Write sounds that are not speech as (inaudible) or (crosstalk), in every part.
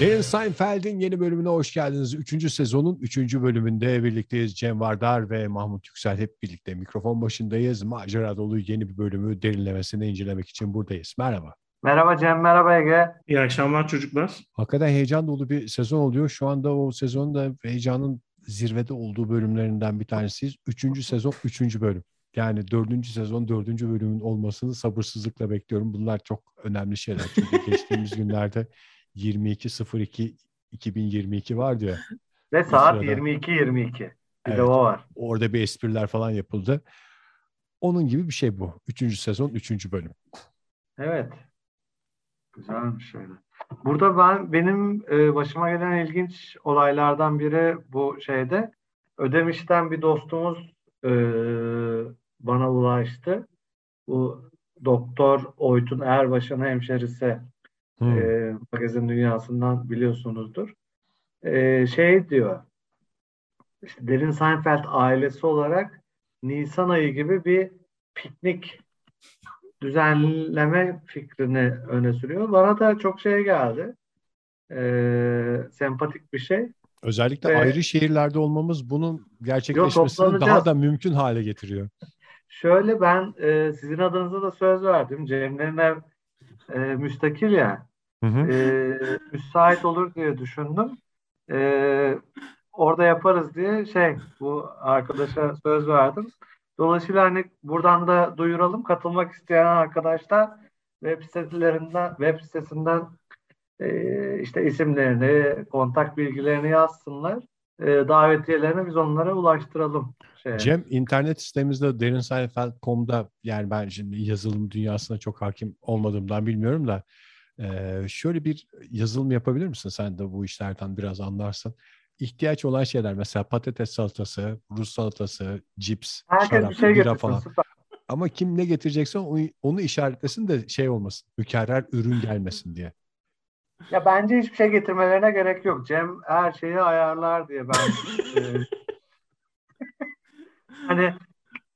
Derin Seinfeld'in yeni bölümüne hoş geldiniz. Üçüncü sezonun üçüncü bölümünde birlikteyiz. Cem Vardar ve Mahmut Yüksel hep birlikte mikrofon başındayız. Macera dolu yeni bir bölümü derinlemesine incelemek için buradayız. Merhaba. Merhaba Cem, merhaba Ege. İyi akşamlar çocuklar. Hakikaten heyecan dolu bir sezon oluyor. Şu anda o sezonun da heyecanın zirvede olduğu bölümlerinden bir tanesiyiz. Üçüncü sezon, üçüncü bölüm. Yani dördüncü sezon, dördüncü bölümün olmasını sabırsızlıkla bekliyorum. Bunlar çok önemli şeyler. Çünkü (laughs) geçtiğimiz günlerde 22.02 2022 var diyor. Ve saat sırada. 22.22. Bir Evet. de o var. Orada bir espriler falan yapıldı. Onun gibi bir şey bu. Üçüncü sezon, üçüncü bölüm. Evet. Güzelmiş öyle. Burada ben benim e, başıma gelen ilginç olaylardan biri bu şeyde. Ödemiş'ten bir dostumuz e, bana ulaştı. Bu Doktor Oytun Erbaş'ın hemşerisi. Hmm. e, magazin dünyasından biliyorsunuzdur. E, şey diyor, işte Derin Seinfeld ailesi olarak Nisan ayı gibi bir piknik düzenleme fikrini öne sürüyor. Bana da çok şey geldi. E, sempatik bir şey. Özellikle Ve- ayrı şehirlerde olmamız bunun gerçekleşmesini daha da mümkün hale getiriyor. Şöyle ben e, sizin adınıza da söz verdim. Cemlerin ev e, müstakil ya. Hı hı. e, müsait olur diye düşündüm. E, orada yaparız diye şey bu arkadaşa söz verdim. Dolayısıyla hani buradan da duyuralım. Katılmak isteyen arkadaşlar web sitelerinden web sitesinden e, işte isimlerini, kontak bilgilerini yazsınlar. E, davetiyelerini biz onlara ulaştıralım. Şeye. Cem internet sitemizde derinseinfeld.com'da yani ben şimdi yazılım dünyasına çok hakim olmadığımdan bilmiyorum da e, şöyle bir yazılım yapabilir misin? Sen de bu işlerden biraz anlarsın. İhtiyaç olan şeyler mesela patates salatası, Rus salatası, cips, Herkes şarap, bir şey bira falan. Süper. Ama kim ne getirecekse onu, onu işaretlesin de şey olmasın. Mükerrer ürün gelmesin diye. Ya bence hiçbir şey getirmelerine gerek yok. Cem her şeyi ayarlar diye ben e, (laughs) hani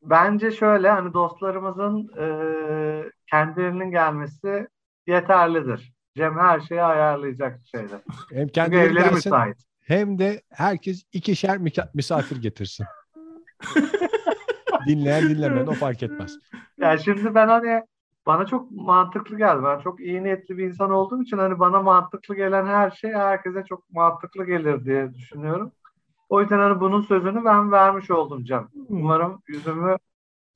bence şöyle hani dostlarımızın e, kendilerinin gelmesi yeterlidir. Cem her şeyi ayarlayacak şeyde. Hem kendileri evleri gelsin müsait. Hem de herkes ikişer misafir getirsin. Dinleyen dinlemeyen o fark etmez. Yani şimdi ben hani bana çok mantıklı geldi. Ben çok iyi niyetli bir insan olduğum için hani bana mantıklı gelen her şey herkese çok mantıklı gelir diye düşünüyorum. O yüzden hani bunun sözünü ben vermiş oldum Cem. Umarım yüzümü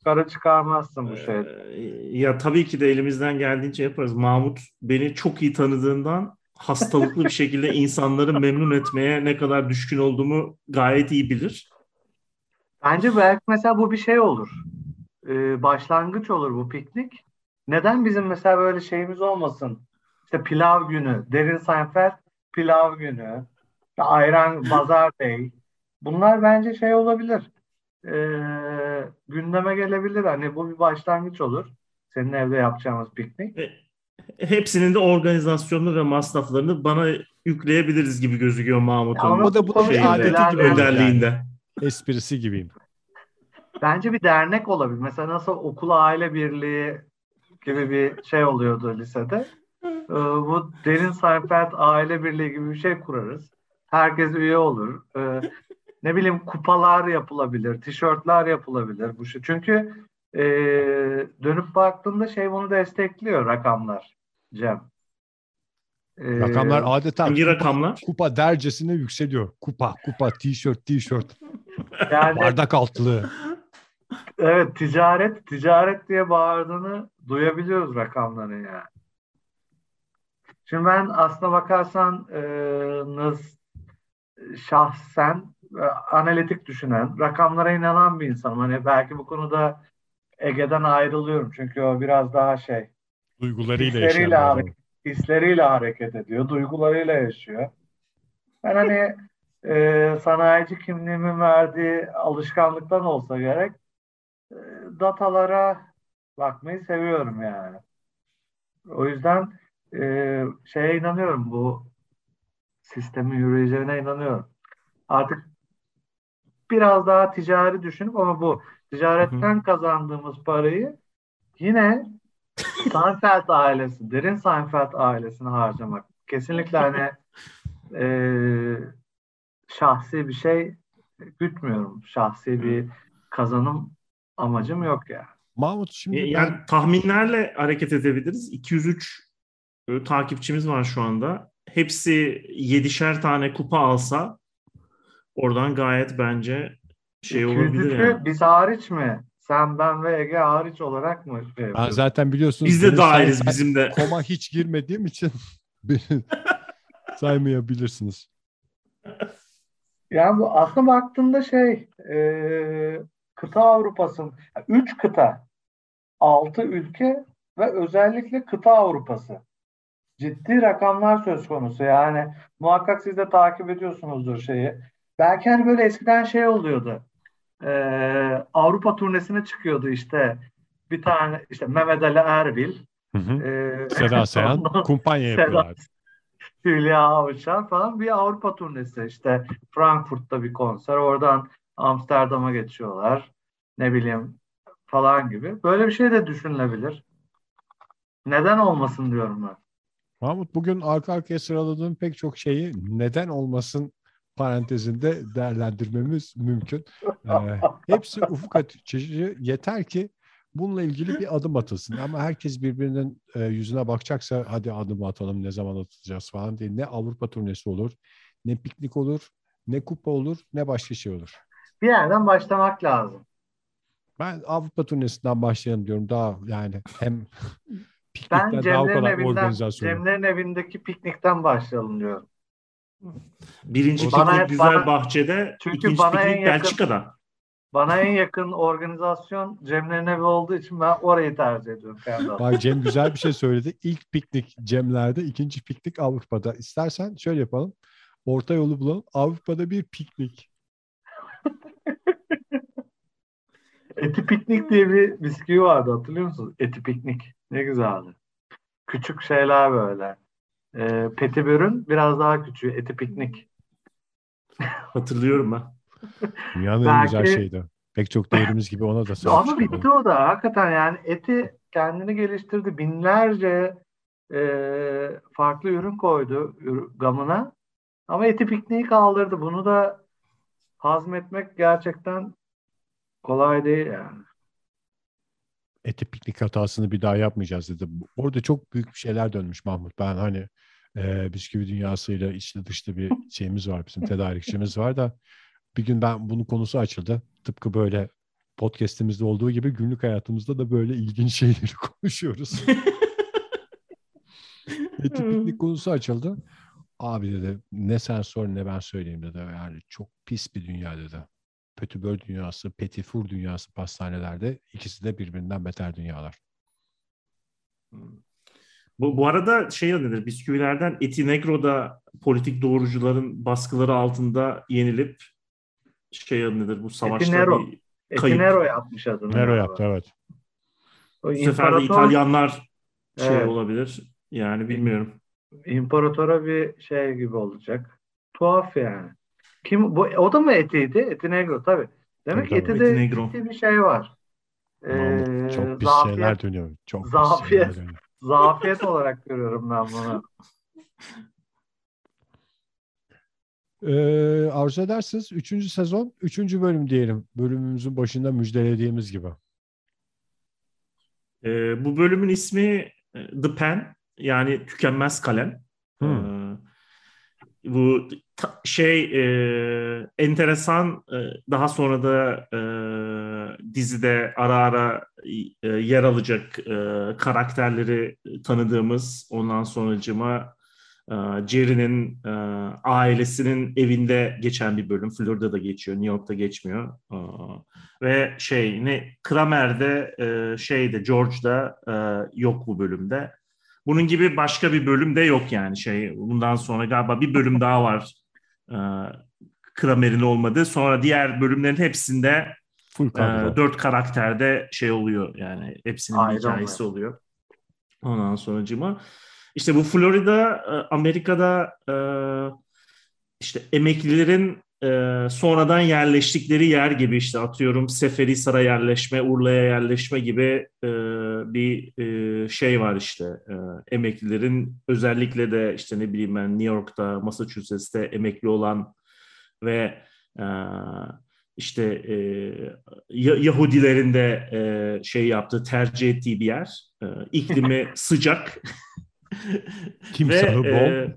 kara çıkarmazsın bu şeyde. Ee, ya tabii ki de elimizden geldiğince yaparız. Mahmut beni çok iyi tanıdığından hastalıklı bir şekilde insanları memnun etmeye ne kadar düşkün olduğumu gayet iyi bilir. Bence belki mesela bu bir şey olur. Ee, başlangıç olur bu piknik. Neden bizim mesela böyle şeyimiz olmasın? İşte pilav günü, Derin Seinfeld pilav günü, ayran bazar day. Bunlar bence şey olabilir. Ee, gündeme gelebilir. Hani bu bir başlangıç olur. Senin evde yapacağımız piknik. Hepsinin de organizasyonunu ve masraflarını bana yükleyebiliriz gibi gözüküyor Mahmut'un Ama O da bunun Şeyinde, adeti gibi önderliğinde. yani. Esprisi gibiyim. Bence bir dernek olabilir. Mesela nasıl okul aile birliği gibi bir şey oluyordu lisede. Ee, bu Derin Seinfeld aile birliği gibi bir şey kurarız. Herkes üye olur. Ee, ne bileyim kupalar yapılabilir, tişörtler yapılabilir bu şey. Çünkü e, dönüp baktığında şey bunu destekliyor rakamlar Cem. Ee, Rakamlar adeta Hangi kupa, rakamlar? kupa dercesine yükseliyor. Kupa, kupa, tişört, tişört, (laughs) yani bardak altlığı. Evet ticaret ticaret diye bağırdığını duyabiliyoruz rakamları yani. Şimdi ben aslına bakarsan e, nız şahsen e, analitik düşünen, rakamlara inanan bir insanım. Hani belki bu konuda Ege'den ayrılıyorum çünkü o biraz daha şey Duygularıyla hisleriyle, hareket, hisleriyle hareket ediyor, duygularıyla yaşıyor. Ben hani e, sanayici kimliğimin verdiği alışkanlıktan olsa gerek e, datalara bakmayı seviyorum yani. O yüzden e, şeye inanıyorum bu sistemin yürüyeceğine inanıyorum. Artık biraz daha ticari düşünüp ama bu ticaretten kazandığımız parayı yine Seinfeld (laughs) ailesi, derin Seinfeld ailesine harcamak. Kesinlikle hani (laughs) e, şahsi bir şey gütmüyorum. Şahsi bir kazanım amacım yok ya. Mahmut şimdi yani ben... tahminlerle hareket edebiliriz. 203 e, takipçimiz var şu anda. Hepsi 7'şer tane kupa alsa oradan gayet bence şey olabilir yani. Biz hariç mi? Sen, ben ve Ege hariç olarak mı? Şey ben zaten biliyorsunuz. Biz de dahiliz bizim de. (laughs) Koma hiç girmediğim için (laughs) (laughs) saymayabilirsiniz. Yani bu aslında baktığında şey e, kıta Avrupa'sın üç kıta altı ülke ve özellikle kıta Avrupa'sı ciddi rakamlar söz konusu yani muhakkak siz de takip ediyorsunuzdur şeyi belki hani böyle eskiden şey oluyordu e, Avrupa turnesine çıkıyordu işte bir tane işte Mehmet Ali Erbil hı hı. E, Seda (laughs) Sayan kumpanya yapıyorlar Hülya Avşar falan bir Avrupa turnesi işte Frankfurt'ta bir konser oradan Amsterdam'a geçiyorlar ne bileyim falan gibi. Böyle bir şey de düşünülebilir. Neden olmasın diyorum ben. Mahmut bugün arka arkaya sıraladığım pek çok şeyi neden olmasın parantezinde değerlendirmemiz mümkün. Ee, hepsi ufuk açıcı yeter ki bununla ilgili bir adım atılsın. Ama herkes birbirinin e, yüzüne bakacaksa hadi adım atalım ne zaman atacağız falan diye. Ne Avrupa turnesi olur, ne piknik olur, ne kupa olur, ne başka şey olur. Bir yerden başlamak lazım. Ben Avrupa turnesinden başlayalım diyorum. Daha yani hem piknikten ben daha o kadar evinden, organizasyon. Cemlerin evindeki piknikten başlayalım diyorum. Birinci bana, piknik güzel bana, bahçede, çünkü ikinci bana piknik en yakın, Belçika'da. Bana en yakın organizasyon Cemlerin evi olduğu için ben orayı tercih ediyorum. Bak Cem güzel bir şey söyledi. İlk piknik Cemler'de, ikinci piknik Avrupa'da. İstersen şöyle yapalım. Orta yolu bulalım. Avrupa'da bir piknik. (laughs) Eti Piknik diye bir bisküvi vardı hatırlıyor musunuz? Eti Piknik. Ne güzeldi. Küçük şeyler böyle. Ee, Petibör'ün biraz daha küçüğü. Eti Piknik. (laughs) Hatırlıyorum ben. Dünyanın Belki... en güzel şeydi. Pek çok değerimiz gibi ona da sahip Ama bitti o da hakikaten yani eti kendini geliştirdi. Binlerce e, farklı ürün koydu gamına. Ama eti pikniği kaldırdı. Bunu da hazmetmek gerçekten kolay değil yani. Eti piknik hatasını bir daha yapmayacağız dedi. Orada çok büyük şeyler dönmüş Mahmut. Ben hani e, bisküvi dünyasıyla içli dışlı bir (laughs) şeyimiz var. Bizim tedarikçimiz var da bir gün ben bunun konusu açıldı. Tıpkı böyle podcast'imizde olduğu gibi günlük hayatımızda da böyle ilginç şeyleri (laughs) konuşuyoruz. (laughs) Eti piknik konusu açıldı. Abi dedi ne sen sor ne ben söyleyeyim dedi. Yani çok pis bir dünya dedi. Pötibör dünyası, Petifur dünyası pastanelerde ikisi de birbirinden beter dünyalar. Bu, bu arada şey nedir? Bisküvilerden Eti Negro'da politik doğrucuların baskıları altında yenilip şey nedir? Bu savaşta Etinero. bir kayıp. Etinero yapmış adını. Nero yaptı evet. O bu sefer de İtalyanlar şey evet. olabilir. Yani bilmiyorum. İmparatora bir şey gibi olacak. Tuhaf yani. Kim bu o da mı etiydi? Eti negro tabii. Demek tabii, eti de eti bir şey var. Ee, çok pis şeyler dönüyor. Çok zafiyet, pis dönüyor. Zafiyet olarak görüyorum ben bunu. Ee, arzu edersiniz 3. sezon 3. bölüm diyelim. Bölümümüzün başında müjdelediğimiz gibi. Ee, bu bölümün ismi e, The Pen yani tükenmez kalem. Hmm. Ee, bu şey e, enteresan e, daha sonra da e, dizide ara ara e, yer alacak e, karakterleri tanıdığımız ondan sonracıma e, Jerry'nin e, ailesinin evinde geçen bir bölüm. Florida'da geçiyor, New York'ta geçmiyor. E, ve şey ne Kramer'de e, şeyde George'da e, yok bu bölümde. Bunun gibi başka bir bölüm de yok yani şey. Bundan sonra galiba bir bölüm daha var. E, Kramer'in olmadığı. Sonra diğer bölümlerin hepsinde Full e, dört karakterde şey oluyor yani. Hepsinin Aynen hikayesi mi? oluyor. Ondan sonra cima. İşte bu Florida, e, Amerika'da e, işte emeklilerin e, sonradan yerleştikleri yer gibi işte atıyorum Seferihisar'a yerleşme, Urla'ya yerleşme gibi e, bir e, şey var işte. E, emeklilerin özellikle de işte ne bileyim ben New York'ta, Massachusetts'te emekli olan ve e, işte e, Yahudilerin de e, şey yaptığı, tercih ettiği bir yer. E, iklimi (laughs) sıcak. Timsahı (laughs) ve, bol. E,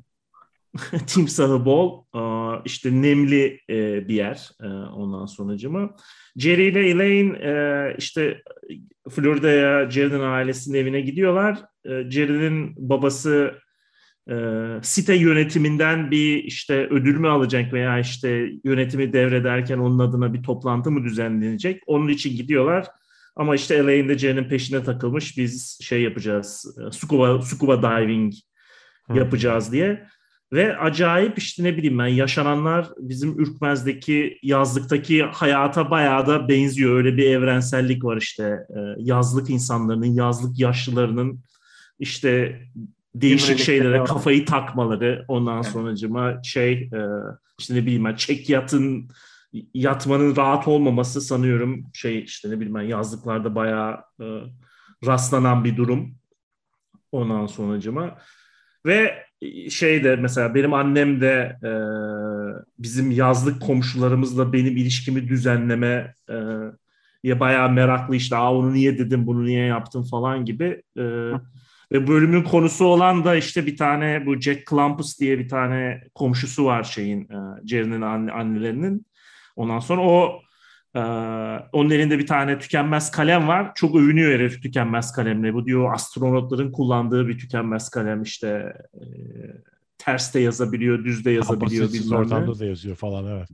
(laughs) timsahı bol, işte nemli e, bir yer e, ondan sonucuma. Jerry ile Elaine e, işte Florida'ya Jerry'nin ailesinin evine gidiyorlar. Jerry'nin babası site yönetiminden bir işte ödül mü alacak veya işte yönetimi devrederken onun adına bir toplantı mı düzenlenecek? Onun için gidiyorlar. Ama işte Elaine de Jerry'nin peşine takılmış. Biz şey yapacağız, scuba, scuba diving yapacağız diye. Ve acayip işte ne bileyim ben yaşananlar bizim Ürkmez'deki yazlıktaki hayata bayağı da benziyor. Öyle bir evrensellik var işte. E, yazlık insanların, yazlık yaşlılarının işte değişik şeylere kafayı takmaları. Ondan sonucuma şey e, işte ne bileyim ben çek yatın yatmanın rahat olmaması sanıyorum şey işte ne bileyim ben yazlıklarda bayağı e, rastlanan bir durum. Ondan sonucuma ve şey de mesela benim annem de e, bizim yazlık komşularımızla benim ilişkimi düzenleme e, ya bayağı meraklı işte Aa, onu niye dedim bunu niye yaptım falan gibi e, ve bölümün konusu olan da işte bir tane bu Jack Clampus diye bir tane komşusu var şeyin e, Jerry'nin anne, annelerinin. Ondan sonra o ee, onun elinde bir tane tükenmez kalem var. Çok övünüyor herif tükenmez kalemle. Bu diyor astronotların kullandığı bir tükenmez kalem işte e, ters de yazabiliyor, düz de yazabiliyor. Kapasitesiz ortamda da yazıyor falan evet.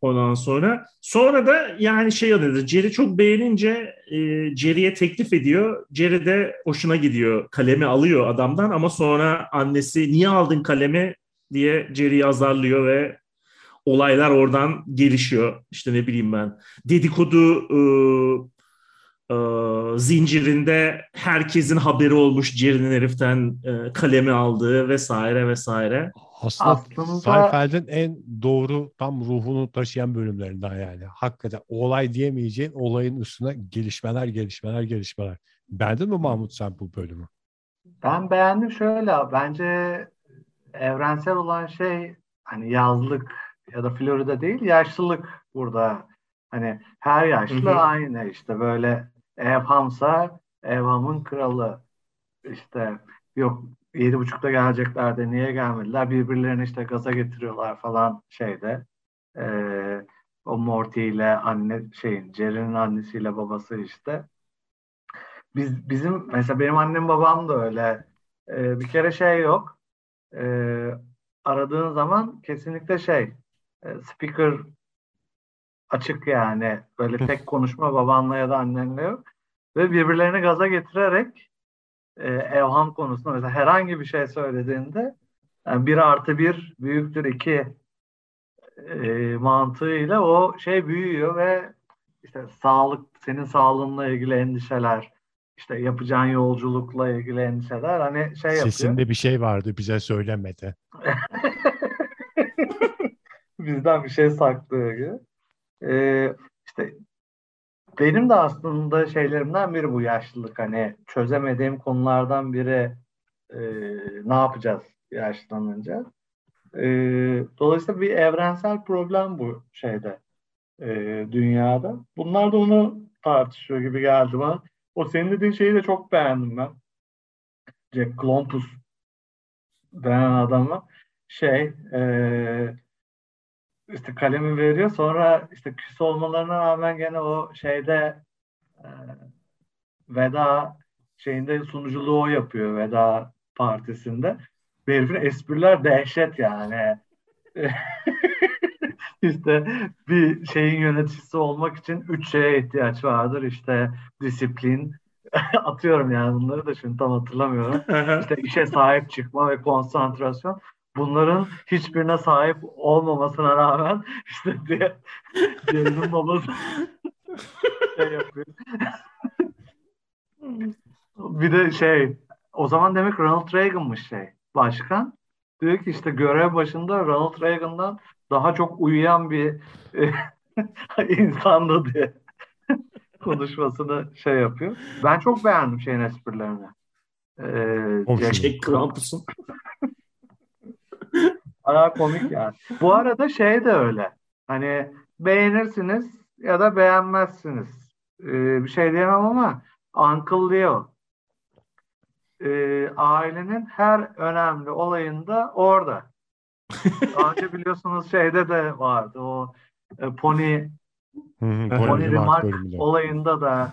Ondan sonra sonra da yani şey oluyor. Jerry çok beğenince e, Jerry'e teklif ediyor. Jerry de hoşuna gidiyor. Kalemi alıyor adamdan ama sonra annesi niye aldın kalemi diye Jerry'i azarlıyor ve olaylar oradan gelişiyor. İşte ne bileyim ben dedikodu e, e, zincirinde herkesin haberi olmuş Jerry'nin heriften e, kalemi aldığı vesaire vesaire. Aslında, Aslında Seinfeld'in en doğru tam ruhunu taşıyan bölümlerinden yani. Hakikaten olay diyemeyeceğin olayın üstüne gelişmeler gelişmeler gelişmeler. Beğendin mi Mahmut sen bu bölümü? Ben beğendim şöyle bence evrensel olan şey hani yazlık ya da Florida değil yaşlılık burada. Hani her yaşlı hı hı. aynı işte böyle Evhamsa Evham'ın kralı. İşte yok yedi buçukta geleceklerdi niye gelmediler? Birbirlerini işte gaza getiriyorlar falan şeyde. Ee, o Morty ile anne şeyin Jerry'nin annesiyle babası işte. Biz bizim mesela benim annem babam da öyle. Ee, bir kere şey yok. Ee, aradığın zaman kesinlikle şey speaker açık yani. Böyle tek konuşma babanla ya da annenle yok. Ve birbirlerini gaza getirerek e, evham konusunda mesela herhangi bir şey söylediğinde yani bir artı bir büyüktür iki e, mantığıyla o şey büyüyor ve işte sağlık, senin sağlığınla ilgili endişeler, işte yapacağın yolculukla ilgili endişeler hani şey yapıyor. Sesinde bir şey vardı bize söylemedi. (laughs) bizden bir şey saklıyor gibi. Ee, işte benim de aslında şeylerimden biri bu yaşlılık. Hani çözemediğim konulardan biri e, ne yapacağız yaşlanınca. E, dolayısıyla bir evrensel problem bu şeyde e, dünyada. Bunlar da onu tartışıyor gibi geldi bana. O senin dediğin şeyi de çok beğendim ben. Jack Clompus denen adamı şey e, işte kalemi veriyor. Sonra işte küs olmalarına rağmen gene o şeyde e, veda şeyinde sunuculuğu o yapıyor veda partisinde. Bu herifin espriler dehşet yani. (laughs) İşte bir şeyin yöneticisi olmak için üç şeye ihtiyaç vardır. İşte disiplin, (laughs) atıyorum yani bunları da şimdi tam hatırlamıyorum. (laughs) İşte işe sahip çıkma ve konsantrasyon bunların hiçbirine sahip olmamasına rağmen (laughs) işte diye Jason babası (laughs) şey yapıyor. bir de şey o zaman demek Ronald Reagan'mış şey başkan. diyor ki işte görev başında Ronald Reagan'dan daha çok uyuyan bir e, (laughs) insandı diye konuşmasını şey yapıyor. Ben çok beğendim şeyin esprilerini. Ee, Jack, Jack Krampus'un. Aa, komik yani. Bu arada şey de öyle. Hani beğenirsiniz ya da beğenmezsiniz. Ee, bir şey diyemem ama Uncle Leo e, ailenin her önemli olayında orada. (laughs) Daha önce biliyorsunuz şeyde de vardı o e, Pony Pony Remark olayında da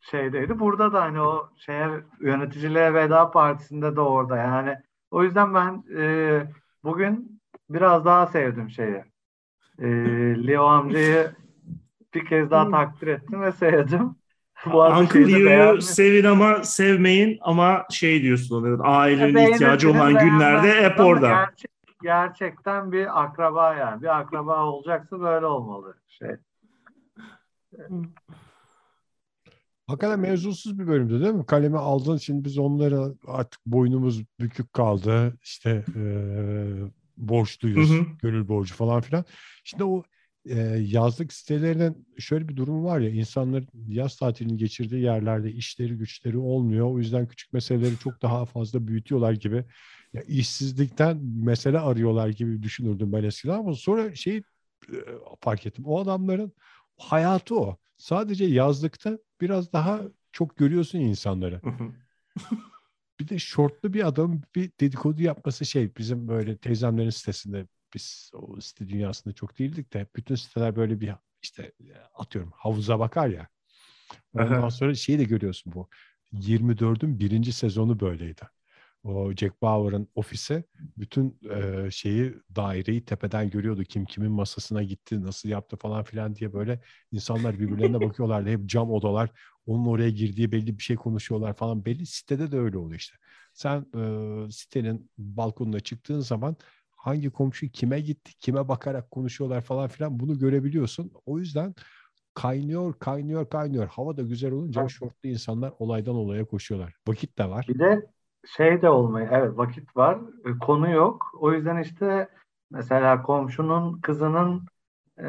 şeydeydi. Burada da hani o şeye yöneticiliğe veda partisinde de orada yani. O yüzden ben e, bugün biraz daha sevdim şeyi. E, Leo amcayı bir kez daha takdir ettim ve sevdim. (laughs) Bu Uncle Leo'yu sevin ama sevmeyin ama şey diyorsun ona, ailenin ihtiyacı olan günlerde hep orada. gerçek- gerçekten bir akraba yani. Bir akraba olacaksa böyle olmalı şey. Hakikaten mevzusuz bir bölümdü değil mi? Kaleme aldın şimdi biz onlara artık boynumuz bükük kaldı. İşte eee borçluyuz, Hı hı. gönül borcu falan filan. Şimdi o eee, yazlık sitelerinin şöyle bir durum var ya insanların yaz tatilini geçirdiği yerlerde işleri güçleri olmuyor. O yüzden küçük meseleleri çok daha fazla büyütüyorlar gibi. Ya işsizlikten mesele arıyorlar gibi düşünürdüm ben eskiden ama sonra şey e, fark ettim. O adamların hayatı o. Sadece yazlıkta biraz daha çok görüyorsun insanları. (laughs) Bir de şortlu bir adam bir dedikodu yapması şey bizim böyle teyzemlerin sitesinde biz o site dünyasında çok değildik de bütün siteler böyle bir işte atıyorum havuza bakar ya. Ondan sonra şeyi de görüyorsun bu. 24'ün birinci sezonu böyleydi. O Jack Bauer'ın ofisi bütün e, şeyi daireyi tepeden görüyordu. Kim kimin masasına gitti, nasıl yaptı falan filan diye böyle insanlar birbirlerine (laughs) bakıyorlardı. Hep cam odalar. Onun oraya girdiği belli bir şey konuşuyorlar falan. Belli sitede de öyle oluyor işte. Sen e, sitenin balkonuna çıktığın zaman hangi komşu kime gitti, kime bakarak konuşuyorlar falan filan bunu görebiliyorsun. O yüzden kaynıyor, kaynıyor, kaynıyor. Hava da güzel olunca Evet. şortlu insanlar olaydan olaya koşuyorlar. Vakit de var. Bir de şey de olmayı, evet vakit var, e, konu yok. O yüzden işte mesela komşunun kızının e,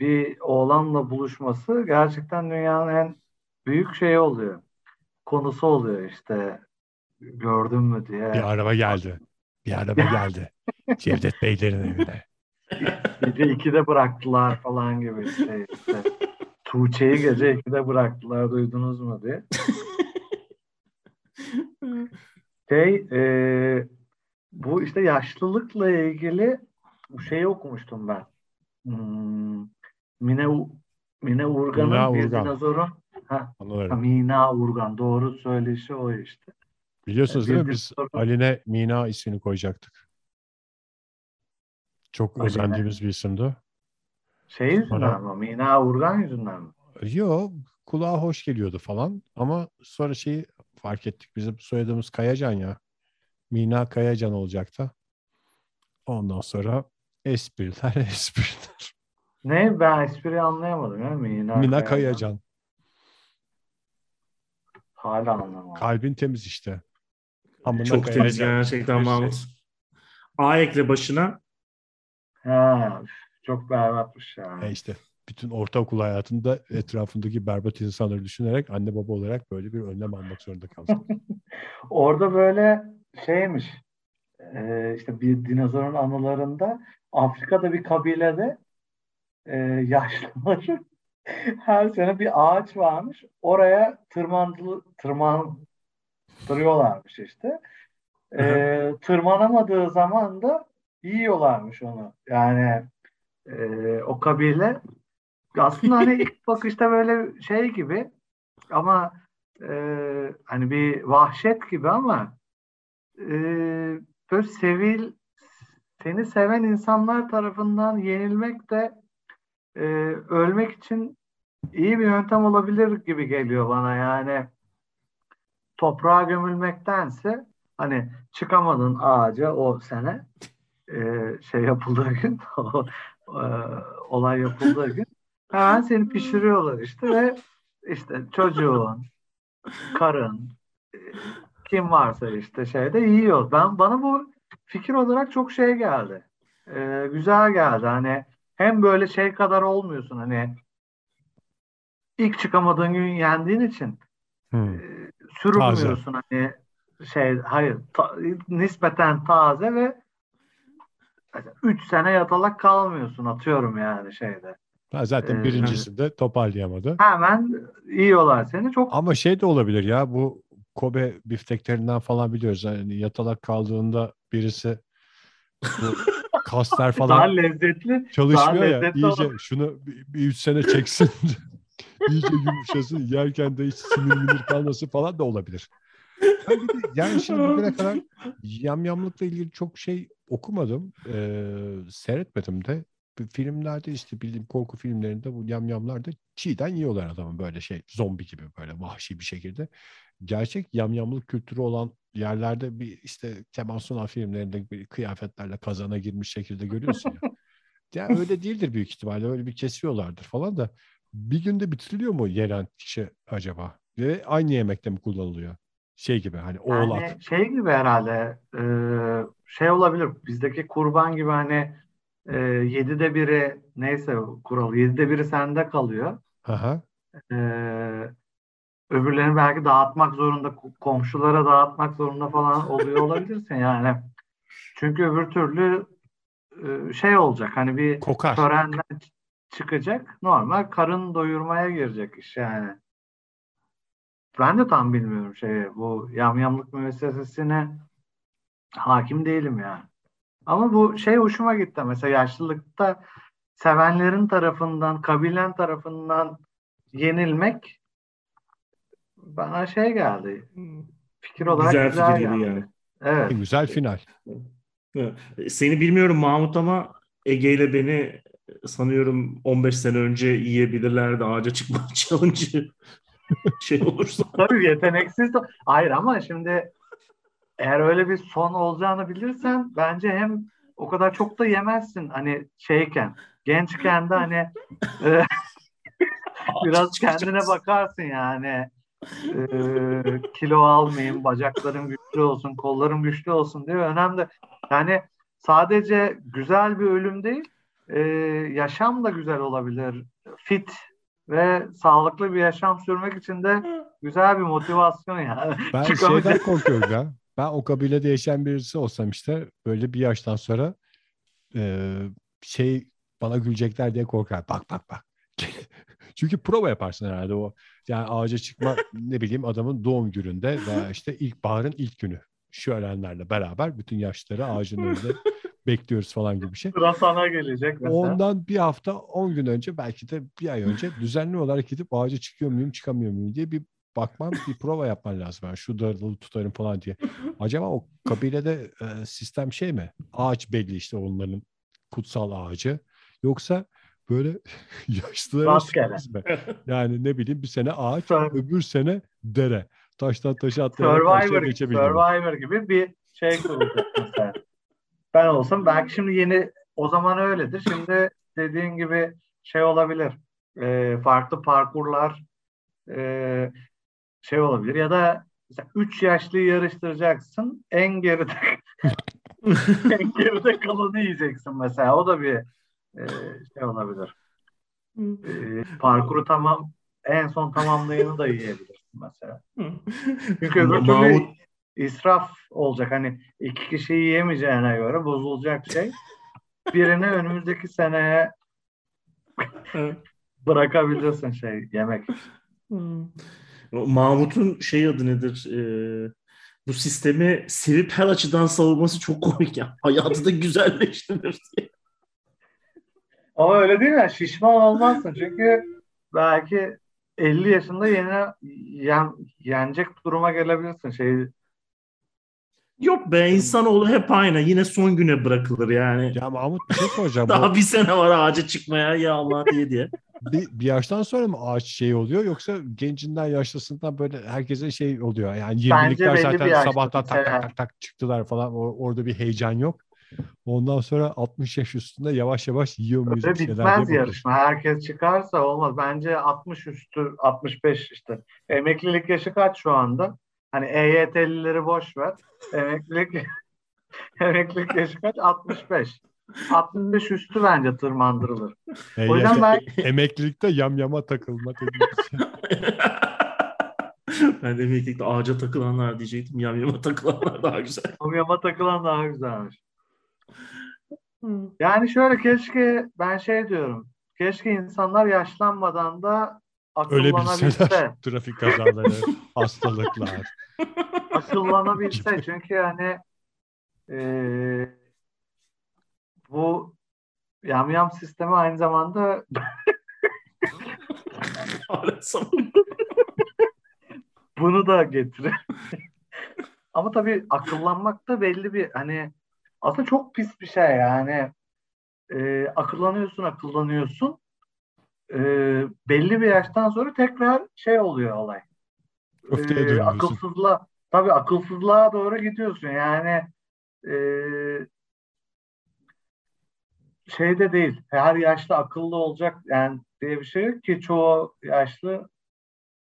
bir oğlanla buluşması gerçekten dünyanın en büyük şeyi oluyor. Konusu oluyor işte. Gördün mü diye. Bir araba geldi. Bir araba (laughs) geldi. Cevdet Beylerin evine. Gece 2'de bıraktılar falan gibi şey işte. Tuğçe'yi gece 2'de bıraktılar duydunuz mu diye. (laughs) Şey, e, bu işte yaşlılıkla ilgili şeyi okumuştum ben. Hmm, Mine, Mine Urgan'ın Mina bir Urgan. dinozorun ha. Mina Urgan doğru söyleşi o işte. Biliyorsunuz Bir değil mi? Biz dinozorun- Aline Mina ismini koyacaktık. Çok Aline. özendiğimiz bir isimdi. Şey yüzünden Bana- mi? Mina Urgan yüzünden mi? Yo kulağa hoş geliyordu falan ama sonra şeyi fark ettik. Bizim soyadımız Kayacan ya. Mina Kayacan olacaktı. Ondan sonra espriler (laughs) espriler. Ne? Ben espriyi anlayamadım ya. Mina, Mina Kayacan. Kayacan. Hala anlamadım. Kalbin temiz işte. Amına Çok temiz Kayacan. gerçekten Bir şey. Mahmut. A ekle başına. Ha, çok berbatmış ya. E işte bütün ortaokul hayatında etrafındaki berbat insanları düşünerek anne baba olarak böyle bir önlem almak zorunda kaldım. (laughs) Orada böyle şeymiş e, işte bir dinozorun anılarında Afrika'da bir kabilede e, (laughs) her sene bir ağaç varmış. Oraya tırmandı, tırmandırıyorlarmış işte. E, tırmanamadığı zaman da yiyorlarmış onu. Yani e, o kabile aslında hani ilk bakışta böyle şey gibi ama e, hani bir vahşet gibi ama e, böyle sevil seni seven insanlar tarafından yenilmek de e, ölmek için iyi bir yöntem olabilir gibi geliyor bana. Yani toprağa gömülmektense hani çıkamadın ağaca o sene e, şey yapıldığı gün (laughs) o, e, olay yapıldığı gün hemen seni pişiriyorlar işte ve işte çocuğun karın kim varsa işte şeyde yiyor. Ben bana bu fikir olarak çok şey geldi. Ee, güzel geldi. Hani hem böyle şey kadar olmuyorsun hani ilk çıkamadığın gün yendiğin için Hmm. e, sürünmüyorsun hani şey hayır ta- nispeten taze ve 3 sene yatalak kalmıyorsun atıyorum yani şeyde. Zaten Ee, birincisinde toparlayamadı. Hemen yiyorlar seni. Çok Ama şey de olabilir ya bu Kobe bifteklerinden falan biliyoruz. Yani yatalak kaldığında birisi bu (laughs) kaslar daha falan lezzetli. çalışmıyor ya. lezzetli iyice olur. şunu bir, bir üç sene çeksin. (laughs) iyice yumuşasın. Yerken de hiç sinir minir kalması falan da olabilir. De yani şimdi bugüne kadar yamyamlıkla ilgili çok şey okumadım. Ee, seyretmedim de. Filmlerde işte bildiğim korku filmlerinde bu yamyamlar da çiğden yiyorlar adamı böyle şey zombi gibi böyle vahşi bir şekilde. Gerçek yamyamlık kültürü olan yerlerde bir işte Kemal Sunal filmlerinde bir kıyafetlerle kazana girmiş şekilde görüyorsun ya. (laughs) Yani öyle değildir büyük ihtimalle. Öyle bir kesiyorlardır falan da. Bir günde bitiriliyor mu yenen kişi acaba? Ve aynı yemekte mi kullanılıyor? Şey gibi hani oğlak. Yani şey gibi herhalde e, şey olabilir bizdeki kurban gibi hani e, yedide biri neyse kural yedide biri sende kalıyor. Aha. E, öbürlerini belki dağıtmak zorunda ko- komşulara dağıtmak zorunda falan oluyor (laughs) olabilirsin yani. Çünkü öbür türlü e, şey olacak hani bir Kokar. törenden çıkacak normal karın doyurmaya girecek iş yani. Ben de tam bilmiyorum şeyi bu yamyamlık müessesesine hakim değilim yani. Ama bu şey hoşuma gitti mesela yaşlılıkta sevenlerin tarafından, kabilen tarafından yenilmek bana şey geldi. Fikir olarak Güzel güzel, fikir geldi. yani. Evet. Güzel final. Seni bilmiyorum Mahmut ama Ege ile beni sanıyorum 15 sene önce yiyebilirlerdi ağaca çıkma (laughs) challenge'ı şey olursa. Tabii yeteneksiz de. Hayır ama şimdi eğer öyle bir son olacağını bilirsen bence hem o kadar çok da yemezsin hani şeyken gençken de hani e, (laughs) biraz kendine bakarsın yani. E, kilo almayayım bacaklarım güçlü olsun kollarım güçlü olsun diye önemli. Yani sadece güzel bir ölüm değil e, yaşam da güzel olabilir. Fit ve sağlıklı bir yaşam sürmek için de güzel bir motivasyon yani. Ben Çıkamayacak- şeyden korkuyorum ya. Ben o kabilede yaşayan birisi olsam işte böyle bir yaştan sonra e, şey bana gülecekler diye korkar. Bak bak bak. (laughs) Çünkü prova yaparsın herhalde o. Yani ağaca çıkma ne bileyim adamın doğum gününde veya (laughs) işte ilkbaharın ilk günü. Şölenlerle beraber bütün yaşları ağacın önünde (laughs) bekliyoruz falan gibi bir şey. Sıra sana gelecek mesela. Ondan bir hafta 10 gün önce belki de bir ay önce düzenli olarak gidip ağaca çıkıyor muyum çıkamıyor muyum diye bir bakman bir prova yapman lazım. Yani şu dalı tutarım falan diye. (laughs) Acaba o kabilede e, sistem şey mi? Ağaç belli işte onların kutsal ağacı. Yoksa böyle (laughs) yaşlılara sürpriz mi? Yani ne bileyim bir sene ağaç öbür sene dere. Taştan taşa atlayarak Survivor, geçebildim. Survivor gibi bir şey kurulacak mesela. Ben olsam belki şimdi yeni o zaman öyledir. Şimdi dediğin gibi şey olabilir. e, farklı parkurlar e, şey olabilir ya da mesela 3 yaşlıyı yarıştıracaksın. En geride (laughs) en geride kalanı yiyeceksin mesela. O da bir e, şey olabilir. E, parkuru tamam en son tamamlayanı da yiyebilirsin mesela. Çünkü öbür türlü israf olacak. Hani iki kişi yiyemeyeceğine göre bozulacak şey. Birini önümüzdeki seneye (laughs) bırakabilirsin şey yemek. Mahmut'un şey adı nedir? Ee, bu sistemi sevip her açıdan savunması çok komik ya. (laughs) Hayatı da güzelleştirir diye. Ama öyle değil mi? Şişman olmazsın. Çünkü belki 50 yaşında yine yen, yenecek duruma gelebilirsin. Şey, Yok be insanoğlu hep aynı. Yine son güne bırakılır yani. Ya Mahmut bir şey soracağım. Daha bir sene var ağaca çıkmaya ya Allah diye diye. Bir, bir yaştan sonra mı ağaç şey oluyor yoksa gencinden yaşlısından böyle herkese şey oluyor. Yani 20'likler belli bir zaten sabahtan tak tak tak tak çıktılar falan. O- orada bir heyecan yok. Ondan sonra 60 yaş üstünde yavaş yavaş yiyor muyuz öyle bitmez yarışma. Herkes çıkarsa olmaz. Bence 60 üstü, 65 işte. Emeklilik yaşı kaç şu anda? Hani EYT'lileri boş ver. Emeklilik (laughs) Emeklilik yaşı kaç? 65. 65 üstü bence tırmandırılır. E, O yüzden ben- (laughs) emeklilikte yamyama takılma dediğimiz şey. (laughs) ben de emeklilikte ağaca takılanlar diyecektim. Yamyama takılanlar daha güzel. Yama takılan daha güzelmiş. Yani şöyle keşke ben şey diyorum. Keşke insanlar yaşlanmadan da akıllanabilse. trafik kazaları, (laughs) hastalıklar. akıllanabilse. Çünkü yani eee, bu yamyam sistemi aynı zamanda (laughs) bunu da getirir. Ama tabii akıllanmak da belli bir hani aslında çok pis bir şey yani. Ee, akıllanıyorsun akıllanıyorsun. Ee, belli bir yaştan sonra tekrar şey oluyor olay. Dönüyorsun. akılsızlığa tabii akılsızlığa doğru gidiyorsun. Yani ee, şeyde değil. Her yaşlı akıllı olacak yani diye bir şey yok ki çoğu yaşlı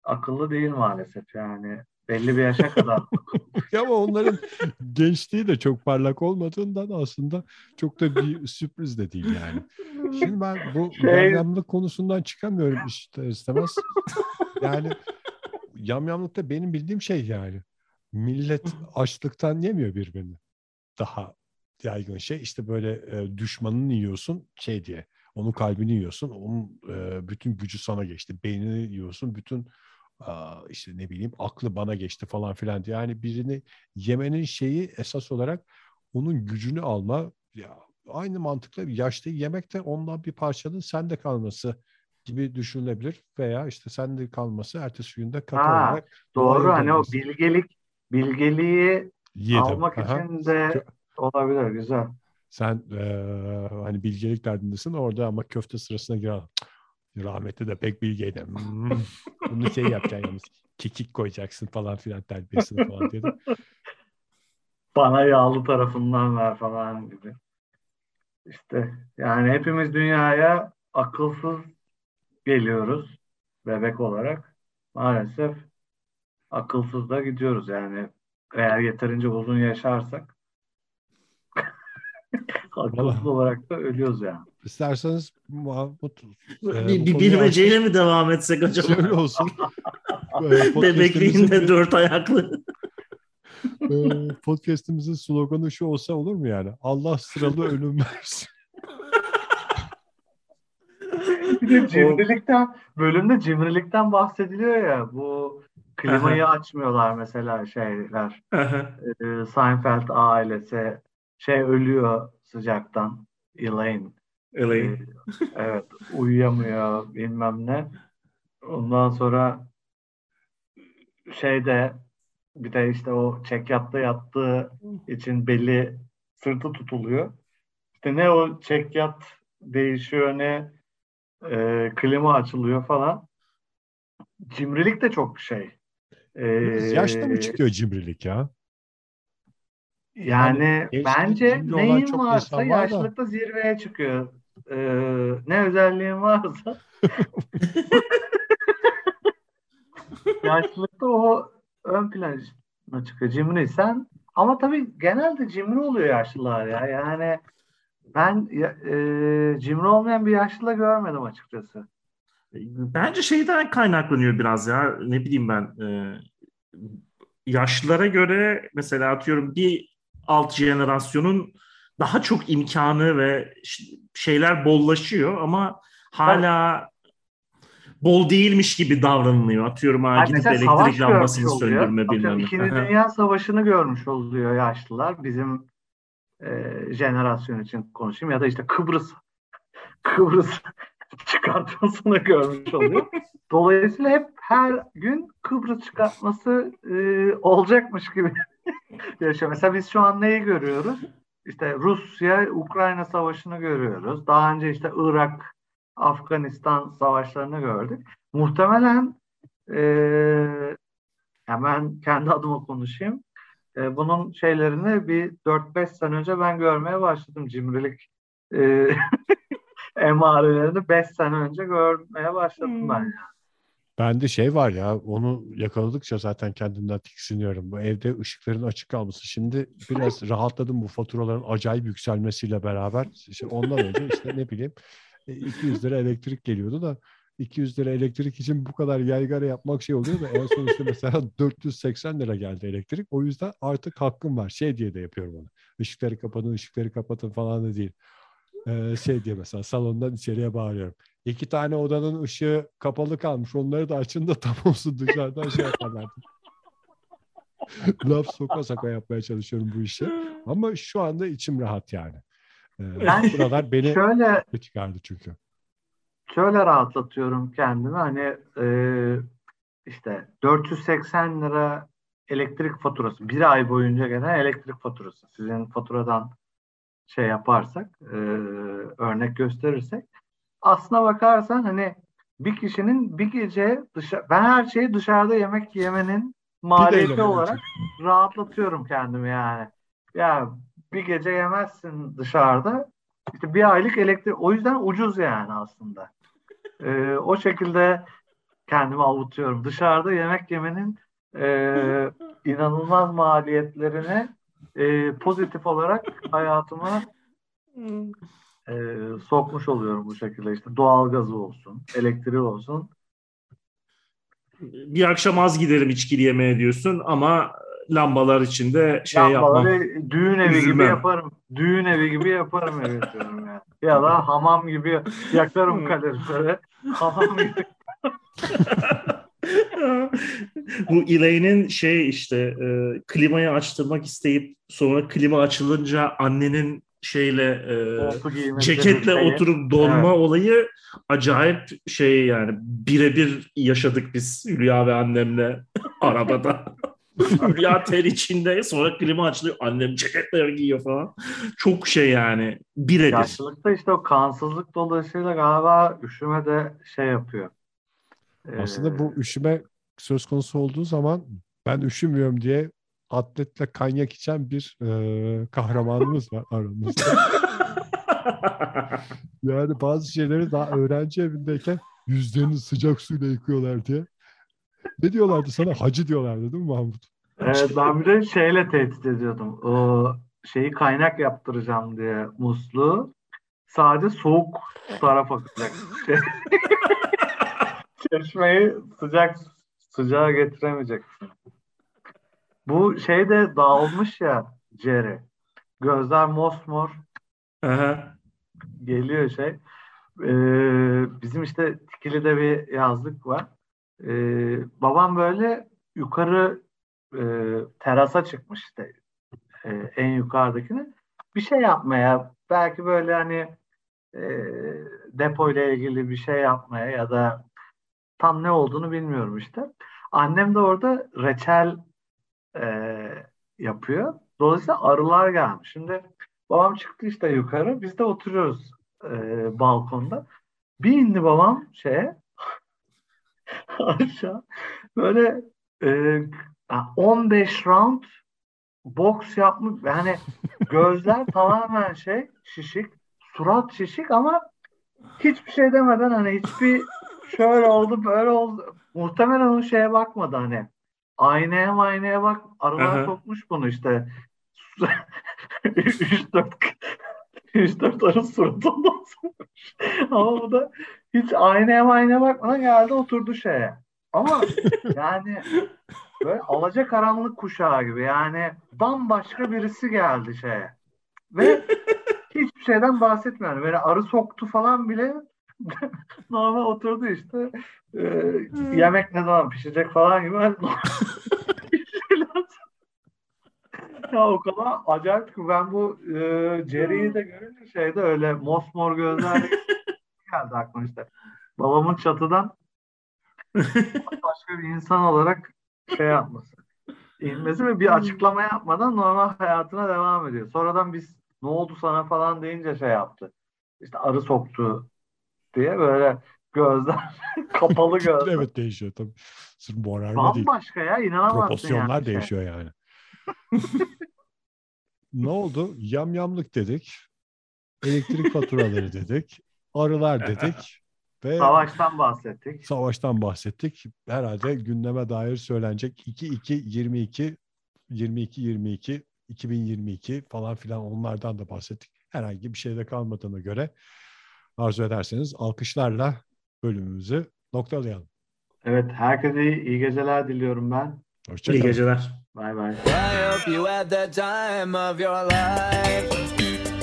akıllı değil maalesef yani. Belli bir yaşa kadar. (laughs) Ama onların gençliği de çok parlak olmadığından aslında çok da bir sürpriz de değil yani. Şimdi ben bu Şey- yamyamlık konusundan çıkamıyorum işte istemez. Yani yamyamlıkta benim bildiğim şey yani. Millet açlıktan yemiyor birbirini. Daha yaygın şey işte böyle e, düşmanını yiyorsun şey diye. Onun kalbini yiyorsun. Onun e, bütün gücü sana geçti. Beynini yiyorsun. Bütün işte ne bileyim aklı bana geçti falan filan diye. Yani birini yemenin şeyi esas olarak onun gücünü alma. Ya, aynı mantıkla yaşlı yemek de ondan bir parçanın sende kalması gibi düşünülebilir. Veya işte sende kalması ertesi günde katı Ha, olarak Doğru hani o bilgelik bilgeliği Yedim. almak Aha. için de olabilir güzel. Sen eee, hani bilgelik derdindesin orada ama köfte sırasına gir. Rahmetli de pek bilgeydi. Hmm, bunu şey yapacaksın yalnız. Kekik koyacaksın falan filan terbiyesini falan dedi. Bana yağlı tarafından ver falan gibi. İşte yani hepimiz dünyaya akılsız geliyoruz bebek olarak. Maalesef akılsız da gidiyoruz yani. Eğer yeterince uzun yaşarsak (laughs) Vallahi. olarak da ölüyoruz yani. İsterseniz Mahmut bu bir, bir bilmeceyle mi devam etsek acaba? Şöyle olsun. (laughs) Bebekliğinde bir- dört ayaklı. (laughs) eee, podcast'imizin sloganı şu olsa olur mu yani? Allah sıralı ölüm versin. Bir de cimrilikten bölümde cimrilikten bahsediliyor ya bu klimayı açmıyorlar mesela şeyler. Ee, Seinfeld ailesi şey ölüyor sıcaktan. Elaine. Elaine. Ee, evet uyuyamıyor bilmem ne. Ondan sonra şeyde bir de işte o çekyatta yattığı için belli sırtı tutuluyor. İşte ne o çekyat değişiyor ne e, klima açılıyor falan. Cimrilik de çok şey. Ee, Yaşta mı çıkıyor cimrilik ya? Yani bence cimri neyin çok varsa var da. yaşlılıkta zirveye çıkıyor. Ee, ne özelliğin varsa (laughs) yaşlılıkta o ön plana çıkıyor. Cimriysen ama tabii genelde cimri oluyor yaşlılar ya. Yani ben e, cimri olmayan bir yaşlı da görmedim açıkçası. Bence şeyden kaynaklanıyor biraz ya. Ne bileyim ben. e, yaşlılara göre mesela atıyorum bir alt jenerasyonun daha çok imkanı ve şeyler bollaşıyor ama hala bol değilmiş gibi davranılıyor. Atıyorum ha gidip elektrik lambasını söndürme bilmem. İkinci. Dünya Savaşı'nı görmüş oluyor yaşlılar. Bizim e, jenerasyon için konuşayım ya da işte Kıbrıs (laughs) Kıbrıs (laughs) çıkartmasını görmüş oluyor. (laughs) Dolayısıyla hep her gün Kıbrıs çıkartması e, olacakmış gibi yaşıyor. Mesela biz şu an neyi görüyoruz? İşte Rusya-Ukrayna savaşını görüyoruz. Daha önce işte Irak, Afganistan savaşlarını gördük. Muhtemelen e, hemen kendi adıma konuşayım. E, bunun şeylerini bir 4-5 sene önce ben görmeye başladım. Cimrilik e, (laughs) emarelerini 5 sene önce görmeye başladım ben. Bende şey var ya onu yakaladıkça zaten kendimden tiksiniyorum. Bu evde ışıkların açık kalması. Şimdi biraz (laughs) rahatladım bu faturaların acayip yükselmesiyle beraber. İşte ondan önce işte ne bileyim 200 e, lira elektrik geliyordu da 200 lira elektrik için bu kadar yaygara yapmak şey oluyor da en son işte mesela (laughs) 480 lira geldi elektrik. O yüzden artık hakkım var. Şey diye de yapıyorum onu. Işıkları kapatın, ışıkları kapatın falan da değil. Ee, şey diye mesela salondan içeriye bağırıyorum. İki tane odanın ışığı kapalı kalmış. Onları da açın da tam olsun dışarıdan şey yaparlardı. (laughs) Laf soka soka yapmaya çalışıyorum bu işi. Ama şu anda içim rahat yani. Ee, ben buralar beni şöyle, çıkardı çünkü. Şöyle rahatlatıyorum kendimi. Hani e, işte 480 lira elektrik faturası. Bir ay boyunca gelen elektrik faturası. Sizin faturadan şey yaparsak, e, örnek gösterirsek aslına bakarsan hani bir kişinin bir gece dışarı, ben her şeyi dışarıda yemek yemenin maliyeti olarak rahatlatıyorum kendimi yani. Ya bir gece yemezsin dışarıda. İşte bir aylık elektrik o yüzden ucuz yani aslında. Ee, o şekilde kendimi avutuyorum. Dışarıda yemek yemenin e, (laughs) inanılmaz maliyetlerini e, pozitif olarak hayatıma e, sokmuş oluyorum bu şekilde. İşte doğal gazı olsun, elektriği olsun. Bir akşam az giderim içkili yemeğe diyorsun ama lambalar içinde şey Lambaları yapmam. düğün evi Üzülmem. gibi yaparım. Düğün evi gibi yaparım evet diyorum yani. Ya da hamam gibi yakarım kalorifere. hamam gibi. (laughs) Bu Elaine'in şey işte e, klimayı açtırmak isteyip sonra klima açılınca annenin şeyle e, ceketle oturup donma evet. olayı acayip şey yani birebir yaşadık biz Hülya ve annemle (laughs) arabada. (laughs) Hülya ter içinde sonra klima açılıyor annem ceketler giyiyor falan. Çok şey yani birebir. Yaşlılıkta işte o kansızlık dolayısıyla galiba üşüme de şey yapıyor. Aslında bu üşüme söz konusu olduğu zaman ben üşümüyorum diye atletle kanyak içen bir e, kahramanımız var aramızda. (laughs) yani bazı şeyleri daha öğrenci evindeyken yüzlerini sıcak suyla yıkıyorlar diye. Ne diyorlardı sana? Hacı diyorlardı değil mi Mahmut? Evet ben bir de şeyle tehdit ediyordum. O şeyi kaynak yaptıracağım diye musluğu sadece soğuk taraf akacak. (laughs) Çeşmeyi sıcak sıcağa getiremeyeceksin. Bu şey de dağılmış ya Jerry. Gözler mosmor. Aha. Geliyor şey. Ee, bizim işte Tikili'de bir yazlık var. Ee, babam böyle yukarı e, terasa çıkmış işte e, en yukarıdakine. Bir şey yapmaya belki böyle hani e, depo ile ilgili bir şey yapmaya ya da tam ne olduğunu bilmiyorum işte. Annem de orada reçel e, yapıyor. Dolayısıyla arılar gelmiş. Şimdi babam çıktı işte yukarı. Biz de oturuyoruz e, balkonda. Bir indi babam şeye (laughs) aşağı böyle e, 15 round boks yapmış. Yani gözler (laughs) tamamen şey şişik, surat şişik ama hiçbir şey demeden hani hiçbir şöyle oldu böyle oldu. Muhtemelen o şeye bakmadı hani aynaya aynaya bak arılar sokmuş bunu işte (laughs) 3-4 3-4 arı suratından (laughs) sokmuş. Ama bu da hiç aynaya aynaya bakmadan geldi oturdu şeye. Ama yani böyle alaca karanlık kuşağı gibi yani bambaşka birisi geldi şeye. Ve hiçbir şeyden bahsetmiyor. Böyle arı soktu falan bile (laughs) normal oturdu işte. Ee, yemek ne zaman pişecek falan gibi. (laughs) ya o kadar acayip ki ben bu e, Jerry'i de görünce şeyde öyle mosmor gözlerle (laughs) geldi aklıma işte. Babamın çatıdan başka bir insan olarak şey yapması. inmesi ve bir açıklama yapmadan normal hayatına devam ediyor. Sonradan biz ne oldu sana falan deyince şey yaptı. İşte arı soktu diye böyle gözler (laughs) kapalı (laughs) gözler. evet değişiyor tabii. Sırf morarma değil. Bambaşka ya inanamazsın Proporsiyonlar yani. değişiyor yani. (laughs) ne oldu? Yamyamlık dedik. Elektrik faturaları dedik. Arılar dedik. Ve Savaştan bahsettik. savaştan bahsettik. Herhalde gündeme dair söylenecek 2-2-22, 22-22, 2022 falan filan onlardan da bahsettik. Herhangi bir şeyde kalmadığına göre arzu ederseniz alkışlarla bölümümüzü noktalayalım. Evet, herkese iyi geceler diliyorum ben. İyi Hoşçakalın. geceler. Bay bay. I hope you had the time of your life.